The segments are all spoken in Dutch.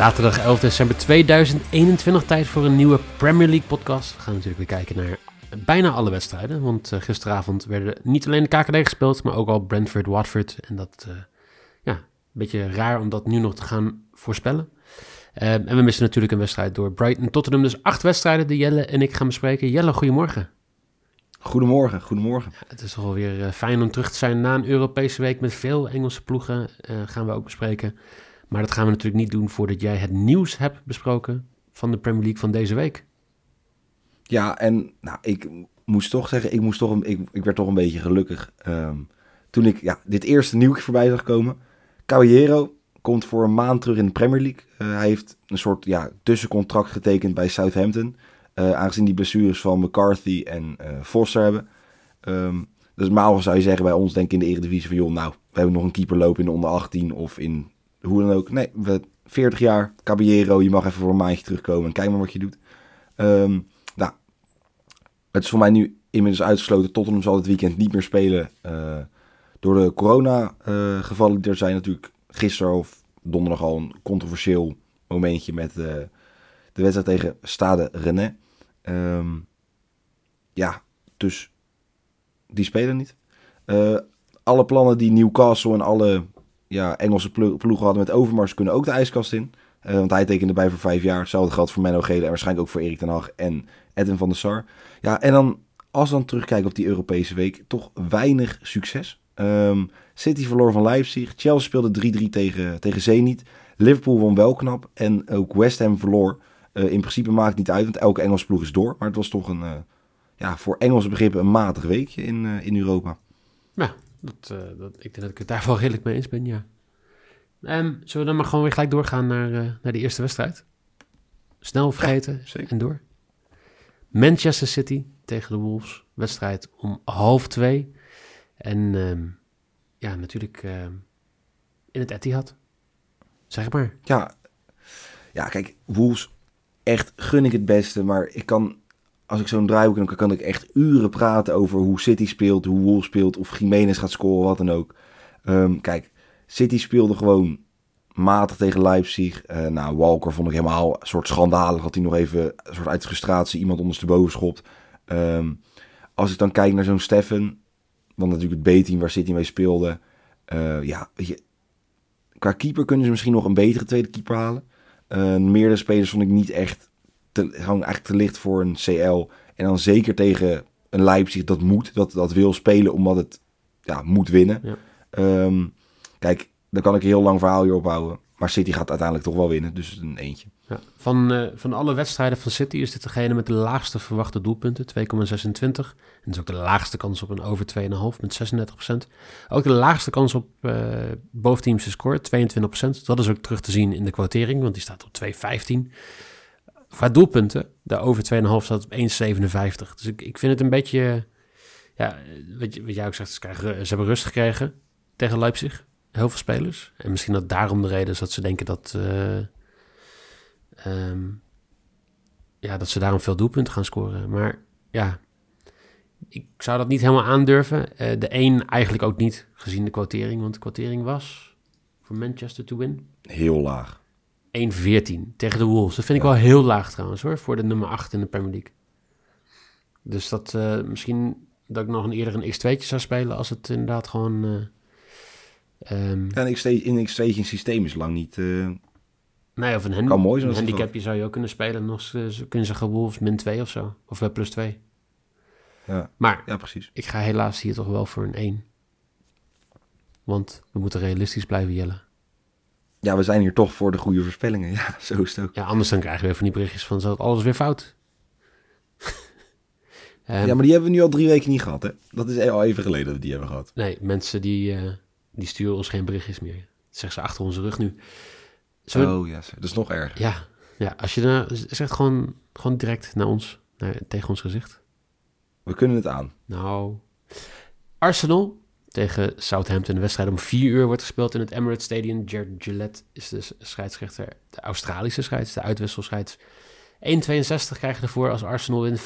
Zaterdag 11 december 2021, tijd voor een nieuwe Premier League podcast. We gaan natuurlijk weer kijken naar bijna alle wedstrijden. Want uh, gisteravond werden niet alleen de KKD gespeeld, maar ook al Brentford, Watford. En dat, uh, ja, een beetje raar om dat nu nog te gaan voorspellen. Uh, en we missen natuurlijk een wedstrijd door Brighton Tottenham. Dus acht wedstrijden die Jelle en ik gaan bespreken. Jelle, goedemorgen. Goedemorgen, goedemorgen. Ja, het is toch wel weer fijn om terug te zijn na een Europese week met veel Engelse ploegen. gaan we ook bespreken. Maar dat gaan we natuurlijk niet doen voordat jij het nieuws hebt besproken van de Premier League van deze week. Ja, en nou, ik moest toch zeggen, ik, moest toch ik, ik werd toch een beetje gelukkig um, toen ik ja, dit eerste nieuwtje voorbij zag komen. Caballero komt voor een maand terug in de Premier League. Uh, hij heeft een soort ja, tussencontract getekend bij Southampton. Uh, aangezien die blessures van McCarthy en uh, Foster hebben. Um, dus normaal zou je zeggen bij ons, denk ik in de Eredivisie van... joh, nou, we hebben nog een keeper lopen in de onder 18 of in hoe dan ook. Nee, we, 40 jaar, Caballero, je mag even voor een maandje terugkomen en kijk maar wat je doet. Um, nou, het is voor mij nu inmiddels uitgesloten. Tottenham zal het weekend niet meer spelen uh, door de corona-gevallen die er zijn. Natuurlijk gisteren of donderdag al een controversieel momentje met uh, de wedstrijd tegen Stade René. Um, ja, dus die spelen niet. alle plannen die Newcastle en alle ja, Engelse ploegen hadden met Overmars kunnen ook de ijskast in. Uh, want hij tekende bij voor vijf jaar. Hetzelfde geldt voor Menno Gele en waarschijnlijk ook voor Erik ten Hag en Edwin van der Sar. Ja, en dan als we dan terugkijken op die Europese week, toch weinig succes. Um, City verloor van Leipzig. Chelsea speelde 3-3 tegen, tegen Zenit. Liverpool won wel knap. En ook West Ham verloor. Uh, in principe maakt het niet uit, want elke Engelse ploeg is door. Maar het was toch een, uh, ja, voor Engelse begrippen een matig weekje in, in Europa. Ja, dat, uh, dat, ik denk dat ik het daar wel redelijk mee eens ben, ja. Um, zullen we dan maar gewoon weer gelijk doorgaan naar, uh, naar de eerste wedstrijd? Snel vergeten ja, en door. Manchester City tegen de Wolves. Wedstrijd om half twee. En um, ja, natuurlijk uh, in het Etihad. Zeg maar. Ja, ja, kijk, Wolves, echt gun ik het beste. Maar ik kan als ik zo'n draaiboek dan kan ik echt uren praten over hoe City speelt, hoe Wolves speelt, of Jiménez gaat scoren, wat dan ook. Um, kijk, City speelde gewoon matig tegen Leipzig. Uh, nou, Walker vond ik helemaal een soort schandalig. Dat hij nog even een soort uit frustratie iemand ondersteboven schopt. Um, als ik dan kijk naar zo'n Steffen, dan natuurlijk het B-team waar City mee speelde. Uh, ja, weet je, qua keeper kunnen ze misschien nog een betere tweede keeper halen. Uh, meerdere spelers vond ik niet echt te, gewoon eigenlijk te licht voor een CL. En dan zeker tegen een Leipzig dat moet, dat, dat wil spelen omdat het ja, moet winnen. Ja. Um, kijk, daar kan ik een heel lang verhaal hier ophouden. Maar City gaat uiteindelijk toch wel winnen, dus een eentje. Ja. Van, uh, van alle wedstrijden van City is dit degene met de laagste verwachte doelpunten, 2,26. En dat is ook de laagste kans op een over 2,5 met 36%. Ook de laagste kans op uh, boventeamse score, 22%. Dat is ook terug te zien in de quotering, want die staat op 2,15 qua doelpunten, de over 2,5 staat op 1,57. Dus ik, ik vind het een beetje, ja, wat, wat jij ook zegt, ze, krijgen, ze hebben rust gekregen tegen Leipzig. Heel veel spelers. En misschien dat daarom de reden is dat ze denken dat, uh, um, ja, dat ze daarom veel doelpunten gaan scoren. Maar ja, ik zou dat niet helemaal aandurven. Uh, de één eigenlijk ook niet, gezien de quotering. Want de quotering was voor Manchester to win. Heel laag. 1-14 tegen de Wolves. Dat vind ik wel heel laag trouwens hoor, voor de nummer 8 in de Premier League. Dus dat uh, misschien dat ik nog een eerder een X2'tje zou spelen als het inderdaad gewoon... Uh, um... ja, een X2, in X2 een systeem is lang niet... Uh... Nee, of een, hand kan mooi zijn een handicapje zou je ook kunnen spelen. Nog kunnen zeggen Wolves min 2 of zo. Of plus 2. Ja. Maar ja, precies. ik ga helaas hier toch wel voor een 1. Want we moeten realistisch blijven jellen ja, we zijn hier toch voor de goede voorspellingen. Ja, zo is het ook. Ja, anders dan krijgen we weer van die berichtjes van zo alles weer fout. um, ja, maar die hebben we nu al drie weken niet gehad, hè? Dat is al even geleden dat we die hebben gehad. Nee, mensen die, uh, die sturen ons geen berichtjes meer. Dat zeggen ze achter onze rug nu. Zullen oh ja, dat is nog erger. Ja, ja als je dan zegt gewoon, gewoon direct naar ons, naar, tegen ons gezicht. We kunnen het aan. Nou, Arsenal tegen Southampton. De wedstrijd om 4 uur wordt gespeeld in het Emirates Stadium. Jared Gillette is de scheidsrechter, de Australische scheids, de uitwisselscheids. 1,62 krijgen ervoor als Arsenal wint. 5,50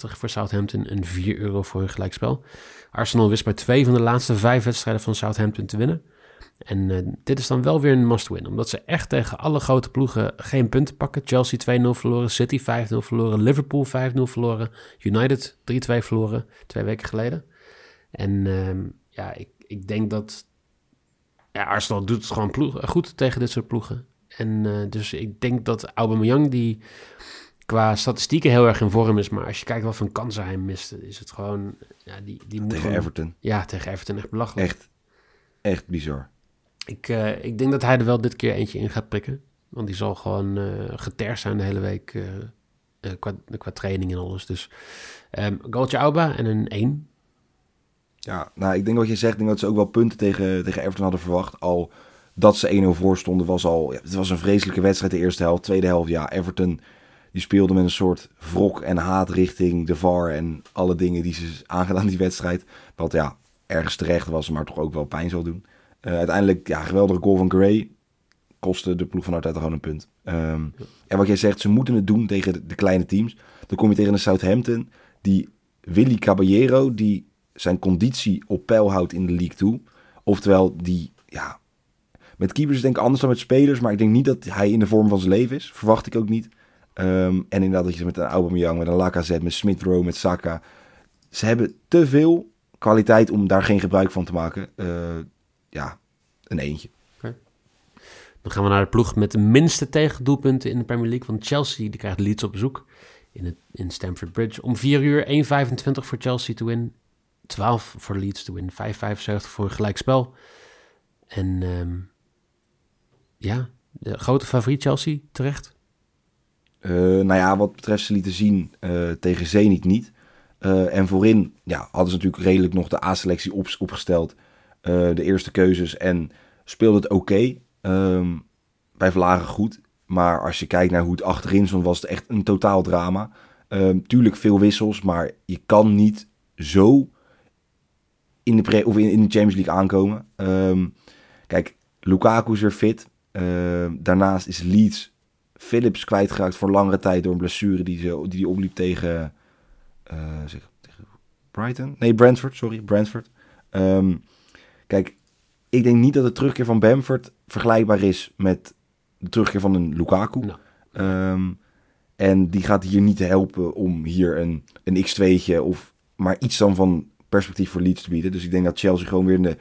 voor Southampton en 4 euro voor hun gelijkspel. Arsenal wist bij twee van de laatste vijf wedstrijden van Southampton te winnen. En eh, dit is dan wel weer een must-win, omdat ze echt tegen alle grote ploegen geen punten pakken. Chelsea 2-0 verloren, City 5-0 verloren, Liverpool 5-0 verloren, United 3-2 verloren, twee weken geleden. En ehm, ja, ik, ik denk dat ja, Arsenal doet het gewoon ploeg, goed tegen dit soort ploegen. En uh, dus ik denk dat Aubameyang, die qua statistieken heel erg in vorm is, maar als je kijkt wat voor kansen hij miste, is het gewoon... Ja, die, die moet Tegen gewoon- Everton. Ja, tegen Everton echt belachelijk. Echt, echt bizar. Ik, eh, ik denk dat hij er wel dit keer eentje in gaat prikken. Want die zal gewoon eh getergd zijn de hele week eh, eh, qua, qua training en alles. Dus ehm goaltje Auba en een 1. Ja, nou, ik denk wat je zegt, ik denk dat ze ook wel punten tegen, tegen Everton hadden verwacht. Al dat ze 1-0 voor stonden, was al... Ja, het was een vreselijke wedstrijd de eerste helft. Tweede helft, ja, Everton die speelde met een soort wrok en haat richting de VAR en alle dingen die ze aangedaan die wedstrijd. Wat ja, ergens terecht was, maar toch ook wel pijn zal doen. Eh, uiteindelijk, ja, geweldige goal van Gray. Kostte de ploeg van Arteta gewoon een punt. Ehm, en wat jij zegt, ze moeten het doen tegen de, de kleine teams. Dan kom je tegen een Southampton, die Willy Caballero, die zijn conditie op peil houdt in de League toe. Oftewel, die, ja, met keepers denk ik anders dan met spelers, maar ik denk niet dat hij in de vorm van zijn leven is. Verwacht ik ook niet. Ehm, en inderdaad dat je met een Aubameyang, met een Lacazette, met Smith Rowe, met Saka. Ze hebben te veel kwaliteit om daar geen gebruik van te maken. Eh, ja, een eentje. Dan gaan we naar de ploeg met de minste tegendoelpunten in de Premier League. Want Chelsea die krijgt Leeds op bezoek in, het, in Stamford Bridge. Om 4 uur 1,25 voor Chelsea te win. 12 voor Leeds te win. 5,75 voor een gelijkspel. En ehm, ja, de grote favoriet Chelsea terecht. Eh, nou ja, wat betreft ze lieten zien eh, tegen Zenit niet. Eh, en voorin ja, hadden ze natuurlijk redelijk nog de A-selectie op, opgesteld. De eerste keuzes en speelde het oké. Ehm, bij Vlagen goed. Maar als je kijkt naar hoe het achterin stond, was het echt een totaal drama. Ehm, tuurlijk veel wissels, maar je kan niet zo in de, pre- of in, in de Champions League aankomen. Ehm, kijk, Lukaku is weer fit. Ehm, daarnaast is Leeds Phillips kwijtgeraakt voor langere tijd door een blessure die hij die die opliep tegen, eh, zeg, tegen Brighton. Nee, Brentford, sorry, Brentford. Ehm, kijk, ik denk niet dat de terugkeer van Bamford vergelijkbaar is met de terugkeer van een Lukaku. En die gaat hier niet helpen om hier een, een x2'tje of maar iets dan van perspectief voor Leeds te bieden. Dus ik denk dat Chelsea gewoon weer in de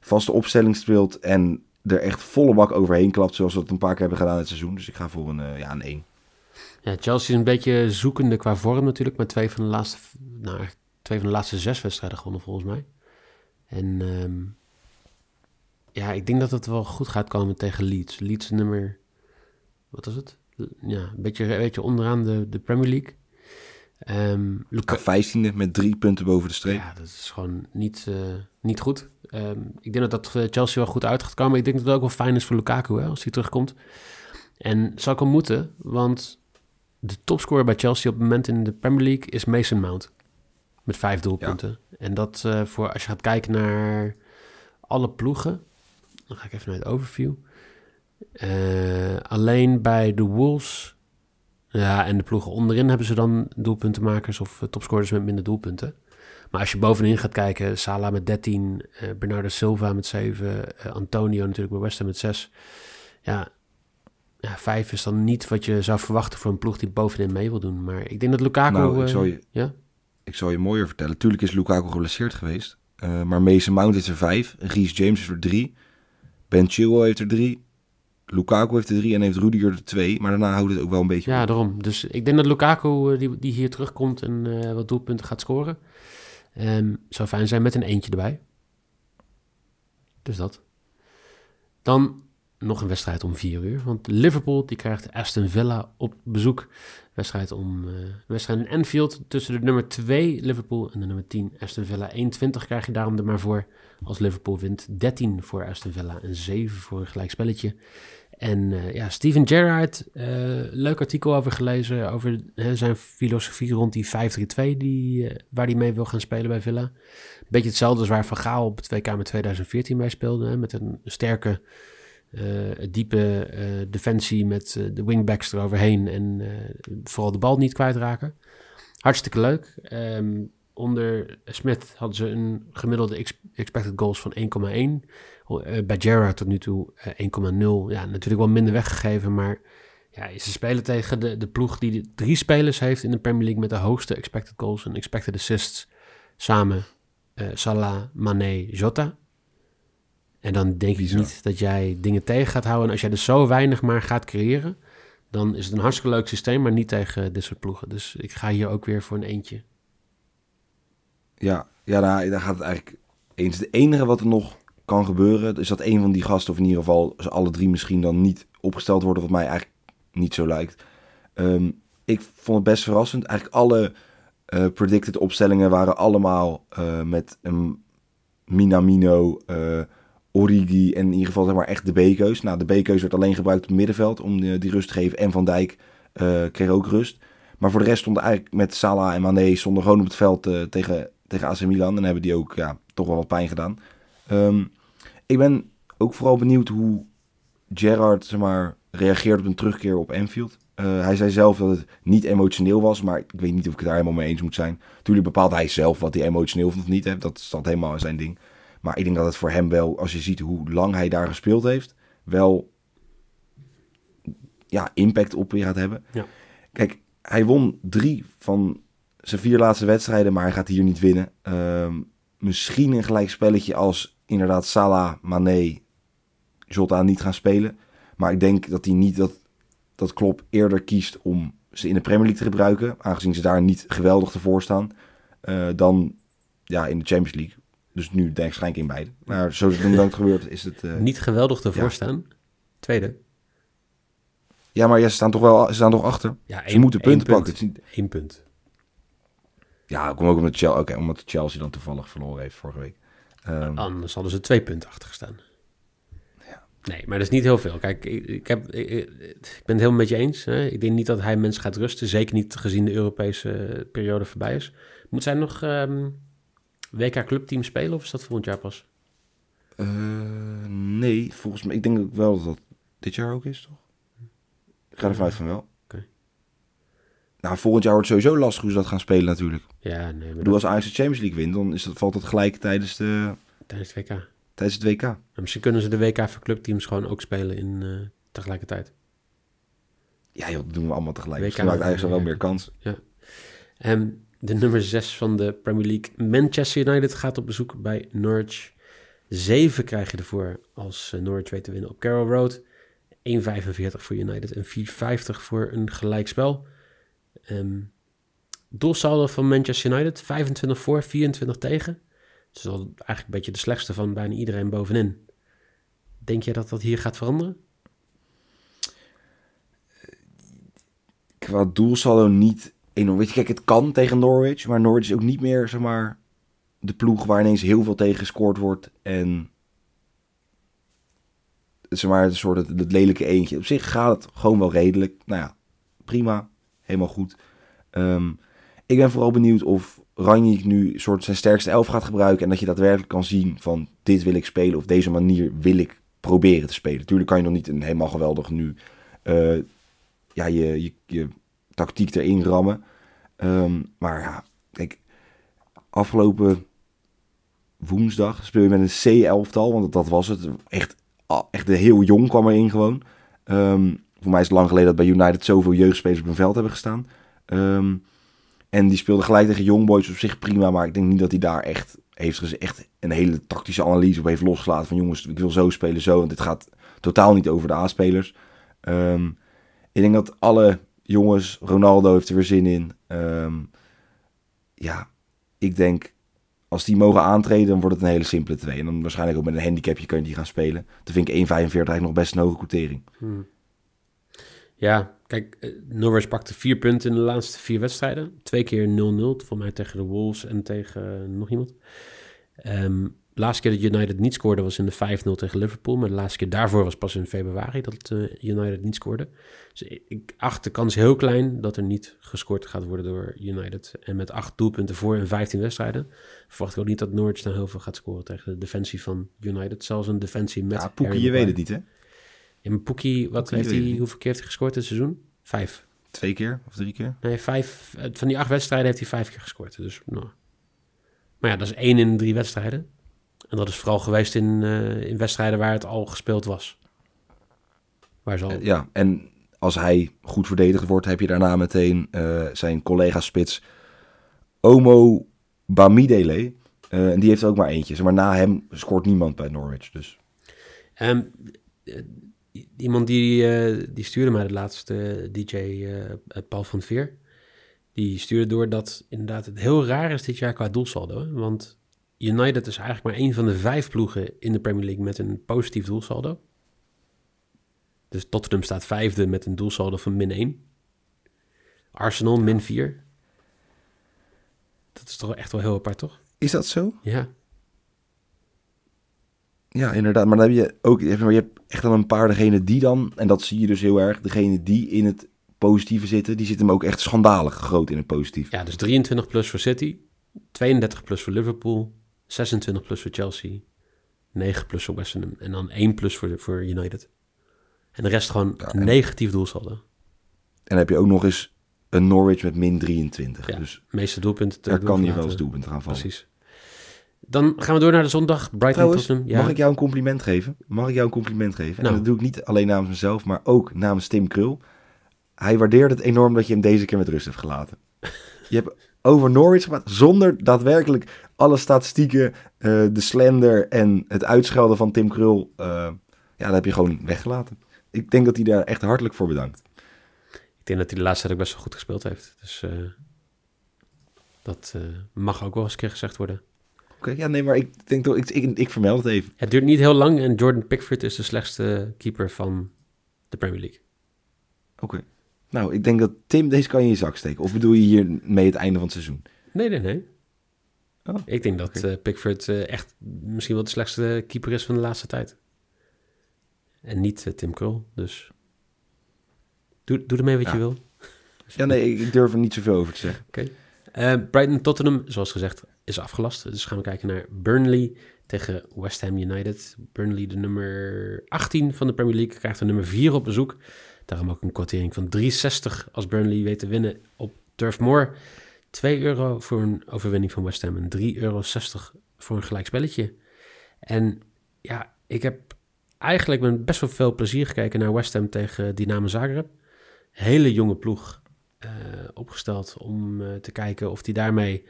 vaste opstelling speelt en er echt volle bak overheen klapt, zoals we het een paar keer hebben gedaan het seizoen. Dus ik ga voor een, eh, ja, een 1. Ja, Chelsea is een beetje zoekende qua vorm natuurlijk. Maar twee van de laatste, nou, twee van de laatste zes wedstrijden gewonnen volgens mij. En ehm, ja, ik denk dat het wel goed gaat komen tegen Leeds. Leeds nummer, wat is het? Ja, een beetje, beetje onderaan de, de Premier League. Ehm Luka- Vijftiende met drie punten boven de streep. ja, dat is gewoon niet, eh, niet goed. Ehm, ik denk dat dat eh, Chelsea wel goed uit gaat komen. Ik denk dat het ook wel fijn is voor Lukaku hè, als hij terugkomt. En zou ik wel moeten, want de topscorer bij Chelsea op het moment in de Premier League is Mason Mount. Met vijf doelpunten. En dat eh, voor als je gaat kijken naar alle ploegen. Dan ga ik even naar het overview. Alleen bij de Wolves. Ja, en de ploegen onderin hebben ze dan doelpuntenmakers of eh, topscorers met minder doelpunten. Maar als je bovenin gaat kijken, Salah met 13, eh, Bernardo Silva met 7, eh, Antonio natuurlijk bij West Ham met 6. Ja, ja, 5 is dan niet wat je zou verwachten voor een ploeg die bovenin mee wil doen. Maar ik denk dat Lukaku... Nou, ik eh, zal je- ja? Ik zal je mooier vertellen. Tuurlijk is Lukaku geblesseerd geweest. maar Mason Mount heeft er vijf. Reece James heeft er drie. Ben Chilwell heeft er drie. Lukaku heeft er drie en heeft Rudiger er twee. Maar daarna houdt het ook wel een beetje Ja, op. daarom. Dus ik denk dat Lukaku, eh, die, die hier terugkomt en eh, wat doelpunten gaat scoren. Ehm zou fijn zijn met een eentje erbij. Dus dat. Dan nog een wedstrijd om vier uur. Want Liverpool die krijgt Aston Villa op bezoek. Wedstrijd om eh, wedstrijd in Anfield tussen de nummer 2 Liverpool en de nummer 10 Aston Villa. 1,20 krijg je daarom er maar voor als Liverpool wint. 13 voor Aston Villa en 7 voor een gelijkspelletje. En eh, ja, Steven Gerrard, eh, leuk artikel over gelezen over zijn filosofie rond die 5-3-2 die, eh, waar hij mee wil gaan spelen bij Villa. Beetje hetzelfde als waar Van Gaal op het WK met 2014 bij speelde. Hè, met een sterke, diepe defensie met de wingbacks eroverheen en vooral de bal niet kwijtraken. Hartstikke leuk. Ehm, onder Smith hadden ze een gemiddelde ex- expected goals van 1,1. Uh, bij Gerrard tot nu toe uh, 1,0. Ja, natuurlijk wel minder weggegeven, maar ja, ze spelen tegen de, de ploeg die de drie spelers heeft in de Premier League met de hoogste expected goals en expected assists samen. Uh, Salah, Mane, Jota. En dan denk ik niet dat jij dingen tegen gaat houden. En als jij er zo weinig maar gaat creëren, dan is het een hartstikke leuk systeem, maar niet tegen dit soort ploegen. Dus ik ga hier ook weer voor een eentje. Ja, ja daar, gaat het eigenlijk eens. Het enige wat er nog kan gebeuren, is dat een van die gasten, of in ieder geval alle drie misschien dan niet opgesteld worden, wat mij eigenlijk niet zo lijkt. Um, ik vond het best verrassend. Eigenlijk alle uh, predicted opstellingen waren allemaal uh, met een Minamino, uh, Origi en in ieder geval zeg maar echt de B-keus. Nou, de B-keus werd alleen gebruikt op het middenveld om die, rust te geven. En Van Dijk kreeg ook rust. Maar voor de rest stonden eigenlijk met Salah en Mane stonden gewoon op het veld tegen, tegen AC Milan. En hebben die ook ja, toch wel wat pijn gedaan. Um, ik ben ook vooral benieuwd hoe Gerrard zeg maar, reageert op een terugkeer op Anfield. Uh, hij zei zelf dat het niet emotioneel was, maar ik weet niet of ik het daar helemaal mee eens moet zijn. Tuurlijk bepaalt hij zelf wat hij emotioneel of niet. Hè. Dat staat helemaal in zijn ding. Maar ik denk dat het voor hem wel, als je ziet hoe lang hij daar gespeeld heeft, wel ja, impact op je gaat hebben. Ja. Kijk, hij won drie van zijn vier laatste wedstrijden, maar hij gaat hier niet winnen. Uh, misschien een gelijk spelletje als inderdaad Salah, Mane, Jota niet gaan spelen. Maar ik denk dat hij niet dat, dat Klopp eerder kiest om ze in de Premier League te gebruiken. Aangezien ze daar niet geweldig te staan. Uh, dan ja, in de Champions League. Dus nu denk ik waarschijnlijk in beide. Maar zoals het dan gebeurt is het... Uh, niet geweldig te ja. staan. Tweede. Ja, maar ja, ze staan toch wel ze staan toch achter. Ja, één, ze moeten punten punt, pakken. Eén punt. Ja, kom ook omdat Chelsea, okay, omdat Chelsea dan toevallig verloren heeft vorige week. Um, Anders hadden ze twee punten achter gestaan. Nee, maar dat is niet heel veel. Kijk, ik, ik heb, ik, ik, ben het helemaal met je eens. Hè? Ik denk niet dat hij mensen gaat rusten. Zeker niet gezien de Europese periode voorbij is. Moet zij nog um, WK Clubteam spelen of is dat volgend jaar pas? Uh, nee, volgens mij. Ik denk ook wel dat dat dit jaar ook is, toch? Ik ga ervan uit van wel. Nou, volgend jaar wordt het sowieso lastig hoe ze dat gaan spelen natuurlijk. Ja, nee. Maar Doe als Ajax de Champions League wint, dan is dat, valt dat gelijk tijdens de... Tijdens het WK tijdens het WK. En misschien kunnen ze de WK voor clubteams gewoon ook spelen in uh, tegelijkertijd. Ja, joh, dat doen we allemaal tegelijk. WK maakt eigenlijk wel meer kans. Ja. En de nummer 6 van de Premier League, Manchester United, gaat op bezoek bij Norwich. 7 krijg je ervoor als uh, Norwich weet te winnen op Carroll Road. 1,45 voor United en 4,50 voor een gelijkspel. Um, doelsaldo van Manchester United, 25 voor, 24 tegen. Het is eigenlijk een beetje de slechtste van bijna iedereen bovenin. Denk je dat dat hier gaat veranderen? Qua doelsaldo niet enorm. Weet je, kijk, het kan tegen Norwich, maar Norwich is ook niet meer, zeg maar, de ploeg waar ineens heel veel tegen gescoord wordt en zeg maar, een soort het, het, lelijke eentje. Op zich gaat het gewoon wel redelijk. Nou ja, prima. Helemaal goed. Um, ik ben vooral benieuwd of Ranjik nu soort zijn sterkste elf gaat gebruiken. En dat je daadwerkelijk kan zien van dit wil ik spelen. Of deze manier wil ik proberen te spelen. Tuurlijk kan je nog niet een helemaal geweldig nu uh, ja, je, je, tactiek erin rammen. Um, maar ja, kijk, afgelopen woensdag speel je met een C-elftal. Want dat was het. Echt, echt heel jong kwam erin gewoon. Um, voor mij is het lang geleden dat bij United zoveel jeugdspelers op een veld hebben gestaan. Um, en die speelde gelijk tegen Youngboys op zich prima. Maar ik denk niet dat hij daar echt, heeft echt een hele tactische analyse op heeft losgelaten. Van jongens, ik wil zo spelen, zo. Want dit gaat totaal niet over de A-spelers. Um, ik denk dat alle jongens, Ronaldo heeft er weer zin in. Um, ja, ik denk als die mogen aantreden, dan wordt het een hele simpele twee. En dan waarschijnlijk ook met een handicapje kun je die gaan spelen. Dan vind ik 1,45 eigenlijk nog best een hoge quotering. Hmm. Ja, Kijk, eh, Norwich pakte vier punten in de laatste vier wedstrijden. Twee keer 0-0, voor mij tegen de Wolves en tegen uh, nog iemand. Um, de laatste keer dat United niet scoorde was in de 5-0 tegen Liverpool. Maar de laatste keer daarvoor was pas in februari dat uh, United niet scoorde. Dus ik acht de kans heel klein dat er niet gescoord gaat worden door United. En met acht doelpunten voor in 15 wedstrijden verwacht ik ook niet dat Norwich dan heel veel gaat scoren tegen de defensie van United. Zelfs een defensie met... Ja, Poekie, je weet het niet hè? In Poekie, wat heeft hij, hoeveel keer heeft hij gescoord dit seizoen? Vijf. Twee keer of drie keer? Nee, vijf. Van die acht wedstrijden heeft hij vijf keer gescoord. Dus, nou. Maar ja, dat is één in drie wedstrijden. En dat is vooral geweest in, eh, in wedstrijden waar het al gespeeld was. Waar ze al... Eh, Ja, en als hij goed verdedigd wordt, heb je daarna meteen eh, zijn collega spits Omo Bamidele. Eh, en die heeft ook maar eentje. Maar na hem scoort niemand bij Norwich. Dus Ehm, eh, iemand die, eh, die stuurde mij de laatste DJ, eh, Paul van Veer. Die stuurde door dat inderdaad het heel raar is dit jaar qua doelsaldo. hè. Want United is eigenlijk maar één van de vijf ploegen in de Premier League met een positief doelsaldo. Dus Tottenham staat vijfde met een doelsaldo van min 1. Arsenal min 4. Dat is toch echt wel heel apart, toch? is dat zo? Ja. Ja, inderdaad. Maar dan heb je ook je hebt echt dan een paar degenen die dan, en dat zie je dus heel erg, degene die in het positieve zitten, die zitten hem ook echt schandalig groot in het positief. Ja, dus 23 plus voor City, 32 plus voor Liverpool, 26 plus voor Chelsea, 9 plus voor West Ham en dan 1 plus voor, voor United. En de rest gewoon Ja, en- negatief doelsaldo. En dan heb je ook nog eens een Norwich met min 23. Ja, Dus meeste doelpunten. daar kan je wel eens doelpunten gaan vallen. Precies. Dan gaan we door naar de zondag. Brighton Trouwens, Tottenham. Ja. mag ik jou een compliment geven? Mag ik jou een compliment geven? Nou. En dat doe ik niet alleen namens mezelf, maar ook namens Tim Krul. Hij waardeert het enorm dat je hem deze keer met rust hebt gelaten. Je hebt over Norwich gepraat zonder daadwerkelijk alle statistieken, eh, de slender en het uitschelden van Tim Krul. eh, ja, dat heb je gewoon weggelaten. Ik denk dat hij daar echt hartelijk voor bedankt. Ik denk dat hij de laatste tijd ook best wel goed gespeeld heeft. Dus eh, dat mag ook wel eens een keer gezegd worden. Oké, ja, nee, maar ik denk toch, ik, ik, ik vermeld het even. Het duurt niet heel lang en Jordan Pickford is de slechtste keeper van de Premier League. Oké. Nou, ik denk dat Tim, deze kan je in je zak steken. Of bedoel je hiermee het einde van het seizoen? Nee, nee, nee. Oh, ik denk dat oké. eh, Pickford eh, echt misschien wel de slechtste keeper is van de laatste tijd. En niet eh, Tim Krul, dus doe, doe ermee wat Ja. je wil. Ja, nee, ik, durf er niet zoveel over te zeggen. Eh, Brighton Tottenham, zoals gezegd, is afgelast. Dus gaan we kijken naar Burnley tegen West Ham United. Burnley, de nummer 18 van de Premier League, krijgt de nummer 4 op bezoek. Daarom ook een kwartering van 3,60 als Burnley weet te winnen op Turf Moor. 2 euro voor een overwinning van West Ham en 3,60 euro voor een gelijkspelletje. En ja, ik heb eigenlijk met best wel veel plezier gekeken naar West Ham tegen Dynamo Zagreb. Hele jonge ploeg eh, opgesteld om eh, te kijken of hij daarmee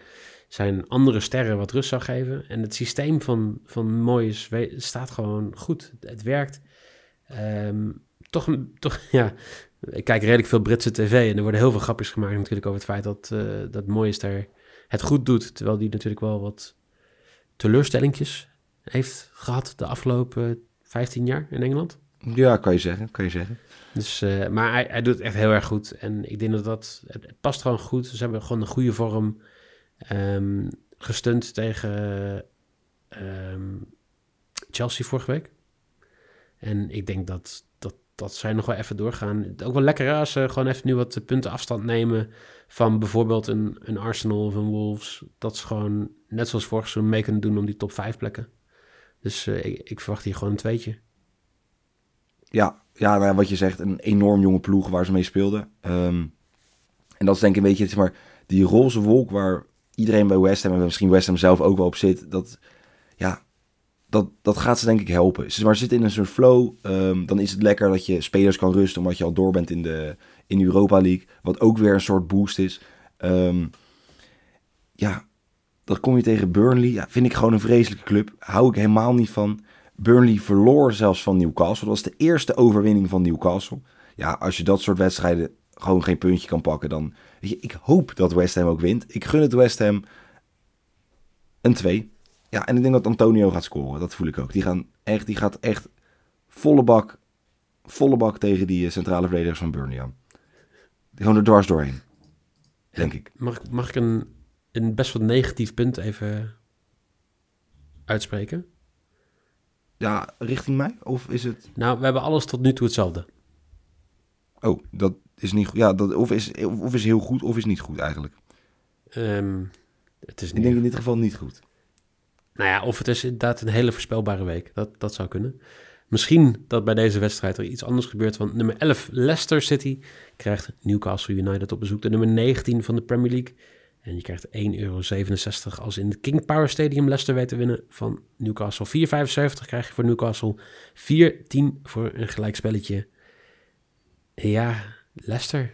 zijn andere sterren wat rust zou geven. En het systeem van, van we- staat gewoon goed. Het werkt. Ehm, toch, toch, ja, ik kijk redelijk veel Britse tv en er worden heel veel grapjes gemaakt natuurlijk over het feit dat, eh dat Moyes daar het goed doet. Terwijl die natuurlijk wel wat teleurstellingjes heeft gehad de afgelopen 15 jaar in Engeland. Ja, kan je zeggen, kan je zeggen. Dus, eh, maar hij, hij doet het echt heel erg goed. En ik denk dat dat... Het, past gewoon goed. Ze hebben gewoon een goede vorm. ehm gestund tegen ehm, Chelsea vorige week. En ik denk dat, dat, dat zij nog wel even doorgaan. Ook wel lekker als ze gewoon even nu wat punten afstand nemen... van bijvoorbeeld een, een Arsenal of een Wolves. Dat ze gewoon, net zoals vorig seizoen, mee kunnen doen om die top 5 plekken. Dus eh, ik verwacht hier gewoon een tweetje. Ja, ja nou wat je zegt, een enorm jonge ploeg waar ze mee speelden. Ehm, en dat is denk ik een beetje, zeg maar, die roze wolk waar iedereen bij West Ham en misschien West Ham zelf ook wel op zit. Dat, ja, dat, dat gaat ze denk ik helpen. Ze maar zitten in een soort flow. Ehm, dan is het lekker dat je spelers kan rusten omdat je al door bent in de in Europa League. Wat ook weer een soort boost is. Ehm, ja, dat kom je tegen Burnley. Ja, vind ik gewoon een vreselijke club. Hou ik helemaal niet van. Burnley verloor zelfs van Newcastle. Dat was de eerste overwinning van Newcastle. Ja, als je dat soort wedstrijden gewoon geen puntje kan pakken, dan... Weet je, ik hoop dat West Ham ook wint. Ik gun het West Ham een 2. Ja, en ik denk dat Antonio gaat scoren. Dat voel ik ook. Die, gaan echt, die gaat echt volle bak, volle bak tegen die eh, centrale verdedigers van Burnley aan. Die gewoon er dwars doorheen. Denk ik. Mag, ik- mag ik een, een best wel negatief punt even uitspreken? Ja, richting mij? Of is het... Nou, we hebben alles tot nu toe hetzelfde. Oh, dat is niet goed. Ja, dat, of, is, of is heel goed of is niet goed eigenlijk. Ehm, het is Ik niet, denk in dit geval niet goed. nou ja, of het is inderdaad een hele voorspelbare week. Dat, dat zou kunnen. Misschien dat bij deze wedstrijd er iets anders gebeurt. Want nummer 11, Leicester City, krijgt Newcastle United op bezoek. De nummer 19 van de Premier League. En je krijgt 1,67 euro als in het King Power Stadium Leicester weet te winnen van Newcastle. 4,75 krijg je voor Newcastle. 4,10 voor een gelijkspelletje. Ja, Leicester.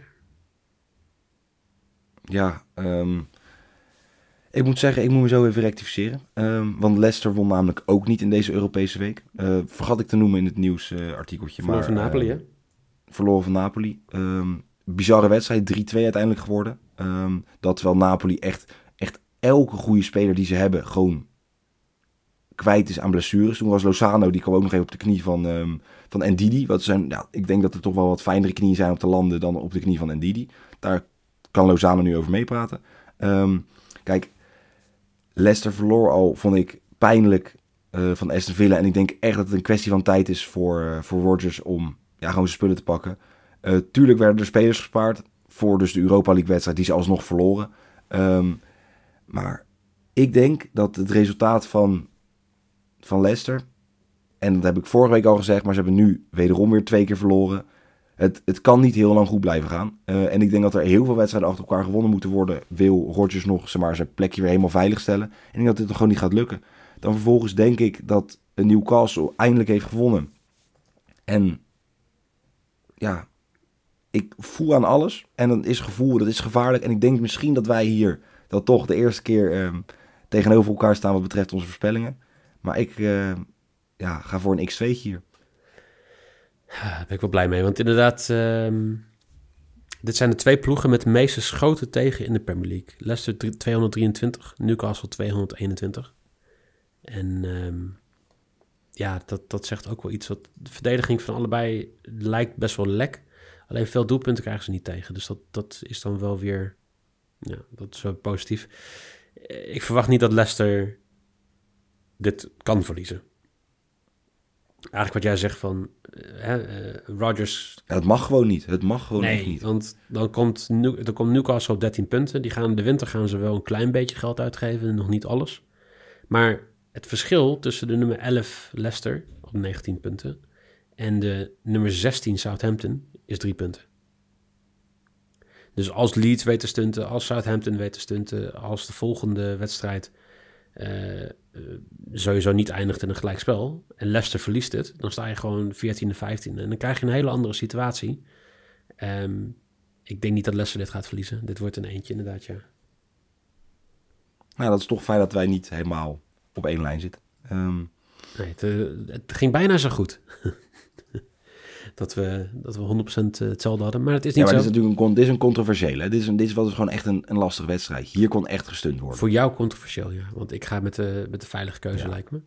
Ja, ehm, ik moet zeggen, ik moet me zo even rectificeren. Ehm, want Leicester won namelijk ook niet in deze Europese week. Uh, vergat ik te noemen in het nieuwsartikeltje. Uh, verloren van Napoli, hè? Verloren van Napoli. Um, bizarre wedstrijd, 3-2 uiteindelijk geworden. Um, dat wel Napoli echt, echt elke goede speler die ze hebben gewoon kwijt is aan blessures. Toen was Lozano, die kwam ook nog even op de knie van, um, van Ndidi. Wat zijn, ja, ik denk dat er toch wel wat fijnere knieën zijn op te landen dan op de knie van Ndidi. Daar kan Lozano nu over meepraten. Um, kijk, Leicester verloor al, vond ik, pijnlijk uh, van Aston Villa. En ik denk echt dat het een kwestie van tijd is voor, uh, voor Rodgers om ja, gewoon zijn spullen te pakken. Uh, tuurlijk werden er spelers gespaard voor dus de Europa League wedstrijd die ze alsnog verloren. Um, maar ik denk dat het resultaat van, van Leicester, en dat heb ik vorige week al gezegd, maar ze hebben nu wederom weer twee keer verloren. Het, het kan niet heel lang goed blijven gaan. Uh, en ik denk dat er heel veel wedstrijden achter elkaar gewonnen moeten worden. Wil Rodgers nog zeg maar, zijn plekje weer helemaal veilig stellen. En ik denk dat dit nog gewoon niet gaat lukken. Dan vervolgens denk ik dat een Newcastle eindelijk heeft gewonnen. En ja, ik voel aan alles. En dan is gevoel, dat is gevaarlijk. En ik denk misschien dat wij hier dat toch de eerste keer um, tegenover elkaar staan wat betreft onze voorspellingen. Maar ik uh, ja, ga voor een X2 hier. Daar ben ik wel blij mee. Want inderdaad, um, dit zijn de twee ploegen met de meeste schoten tegen in de Premier League. Leicester 223, Newcastle 221. En ja, dat, dat zegt ook wel iets. Wat de verdediging van allebei lijkt best wel lek. Alleen veel doelpunten krijgen ze niet tegen. Dus dat, dat is dan wel weer ja, dat is wel positief. Ik verwacht niet dat Leicester dit kan verliezen. Eigenlijk wat jij zegt van uh, Rodgers... Ja, het mag gewoon niet. Het mag gewoon nee, niet. want dan komt, dan komt Newcastle op 13 punten. Die gaan, de winter gaan ze wel een klein beetje geld uitgeven, nog niet alles. Maar het verschil tussen de nummer 11 Leicester op 19 punten en de nummer 16 Southampton is drie punten. Dus als Leeds weet te stunten, als Southampton weet te stunten, als de volgende wedstrijd uh, uh, sowieso niet eindigt in een gelijkspel en Leicester verliest het, dan sta je gewoon 14e, 15e en dan krijg je een hele andere situatie. Um, ik denk niet dat Leicester dit gaat verliezen. Dit wordt een eentje inderdaad, ja. Nou, dat is toch fijn dat wij niet helemaal op één lijn zitten. Um... Nee, het, uh, het, ging bijna zo goed. dat we, dat we 100% hetzelfde hadden. Maar het is niet ja, maar zo. Dit is natuurlijk een, dit is een controversiële. Dit is, een, dit was gewoon echt een, een lastige wedstrijd. Hier kon echt gestund worden. Voor jou controversieel, ja. Want ik ga met de, met de veilige keuze, ja. lijkt me.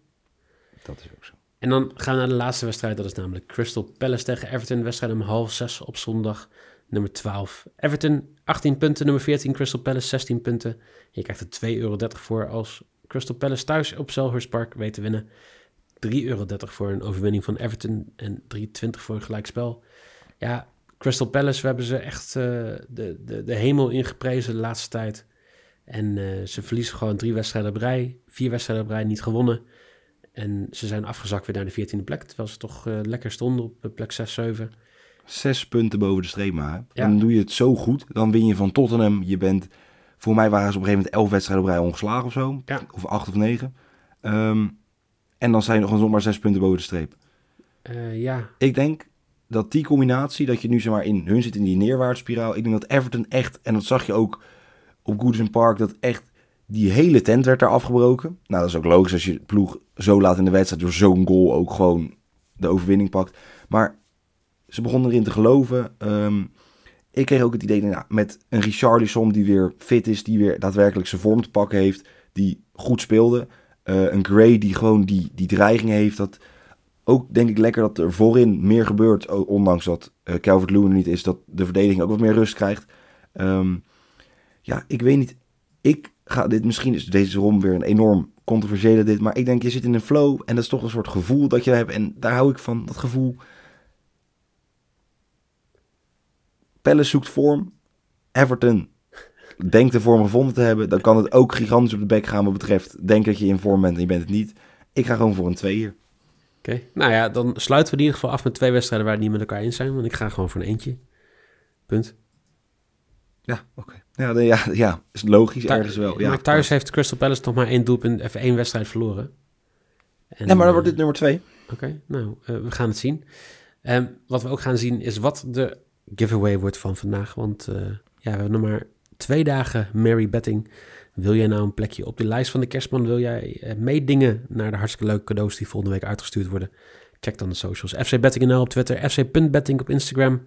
Dat is ook zo. En dan gaan we naar de laatste wedstrijd. Dat is namelijk Crystal Palace tegen Everton. Wedstrijd om half zes op zondag. Nummer 12. Everton 18 punten. Nummer 14 Crystal Palace 16 punten. Je krijgt er 2,30 euro voor als Crystal Palace thuis op Selhurst Park weet te winnen. 3,30 euro voor een overwinning van Everton en 3,20 voor een gelijkspel. Ja, Crystal Palace, we hebben ze echt uh, de, de, de hemel ingeprezen de laatste tijd. En uh, ze verliezen gewoon drie wedstrijden op rij, vier wedstrijden op rij niet gewonnen. En ze zijn afgezakt weer naar de 14e plek, terwijl ze toch uh, lekker stonden op plek 6, 7. Zes punten boven de streep maar. Ja. Dan doe je het zo goed, dan win je van Tottenham. Je bent, voor mij waren ze op een gegeven moment elf wedstrijden op rij ongeslagen of zo. Ja. Of acht of negen. Um, en dan zijn er gewoon zomaar zes punten boven de streep. Uh, ja. Ik denk dat die combinatie, dat je nu zeg maar in hun zit in die neerwaartsspiraal. Ik denk dat Everton echt, en dat zag je ook op Goodison Park, dat echt die hele tent werd daar afgebroken. Nou, dat is ook logisch als je ploeg zo laat in de wedstrijd door zo'n goal ook gewoon de overwinning pakt. Maar ze begonnen erin te geloven. Um, ik kreeg ook het idee, nou, met een Richarlison die weer fit is, die weer daadwerkelijk zijn vorm te pakken heeft, die goed speelde. Uh, een Gray die gewoon die, die dreiging heeft. Dat ook denk ik lekker dat er voorin meer gebeurt. Ondanks dat uh, Calvert-Lewin niet is. Dat de verdediging ook wat meer rust krijgt. Um, ja, ik weet niet. Ik ga dit, misschien is deze rom weer een enorm controversiële dit. Maar ik denk je zit in een flow. En dat is toch een soort gevoel dat je hebt. En daar hou ik van, dat gevoel. Palace zoekt vorm. Everton denkt de vorm gevonden te hebben, dan kan het ook gigantisch op de bek gaan wat betreft. Denk dat je in vorm bent en je bent het niet. Ik ga gewoon voor een 2 hier. Oké, okay. nou ja, dan sluiten we in ieder geval af met twee wedstrijden waar het niet met elkaar eens zijn. Want ik ga gewoon voor een eentje. Punt. Ja, oké. Ja, ja, ja, is logisch Thu- ergens wel. Ja, maar thuis heeft Crystal Palace nog maar één doelpunt, even één wedstrijd verloren. En, Ja, maar dan eh, wordt dit nummer twee. Oké, nou, eh, we gaan het zien. Ehm, wat we ook gaan zien is wat de giveaway wordt van vandaag. Want eh, ja, we hebben nog maar twee dagen Mary Betting. Wil jij nou een plekje op de lijst van de kerstman? Wil jij eh, meedingen naar de hartstikke leuke cadeaus die volgende week uitgestuurd worden? Check dan de socials. FC Betting op Twitter, fc.betting op Instagram.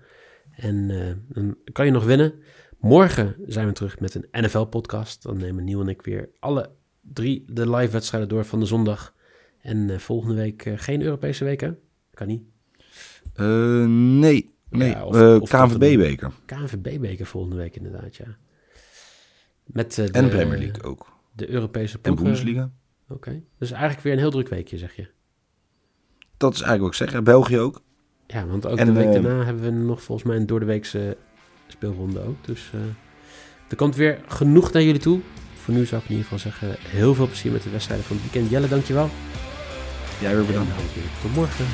En eh, dan kan je nog winnen. Morgen zijn we terug met een NFL-podcast. Dan nemen Nieuw en ik weer alle drie de live wedstrijden door van de zondag. En eh, volgende week geen Europese week, hè? Kan niet. Nee, nee. Ja, KNVB-beker. KNVB-beker volgende week inderdaad, ja. Met eh, En de, Premier League ook. De Europese En ploegen. Bundesliga. Oké. Dus eigenlijk weer een heel druk weekje, zeg je. Dat is eigenlijk wat ik zeg. België ook. Ja, want ook En, de week eh, daarna hebben we nog volgens mij een doordeweekse speelronde ook. Dus eh, er komt weer genoeg naar jullie toe. Voor nu zou ik in ieder geval zeggen, heel veel plezier met de wedstrijden van het weekend. Jelle, dankjewel. Jij weer bedankt. En tot morgen.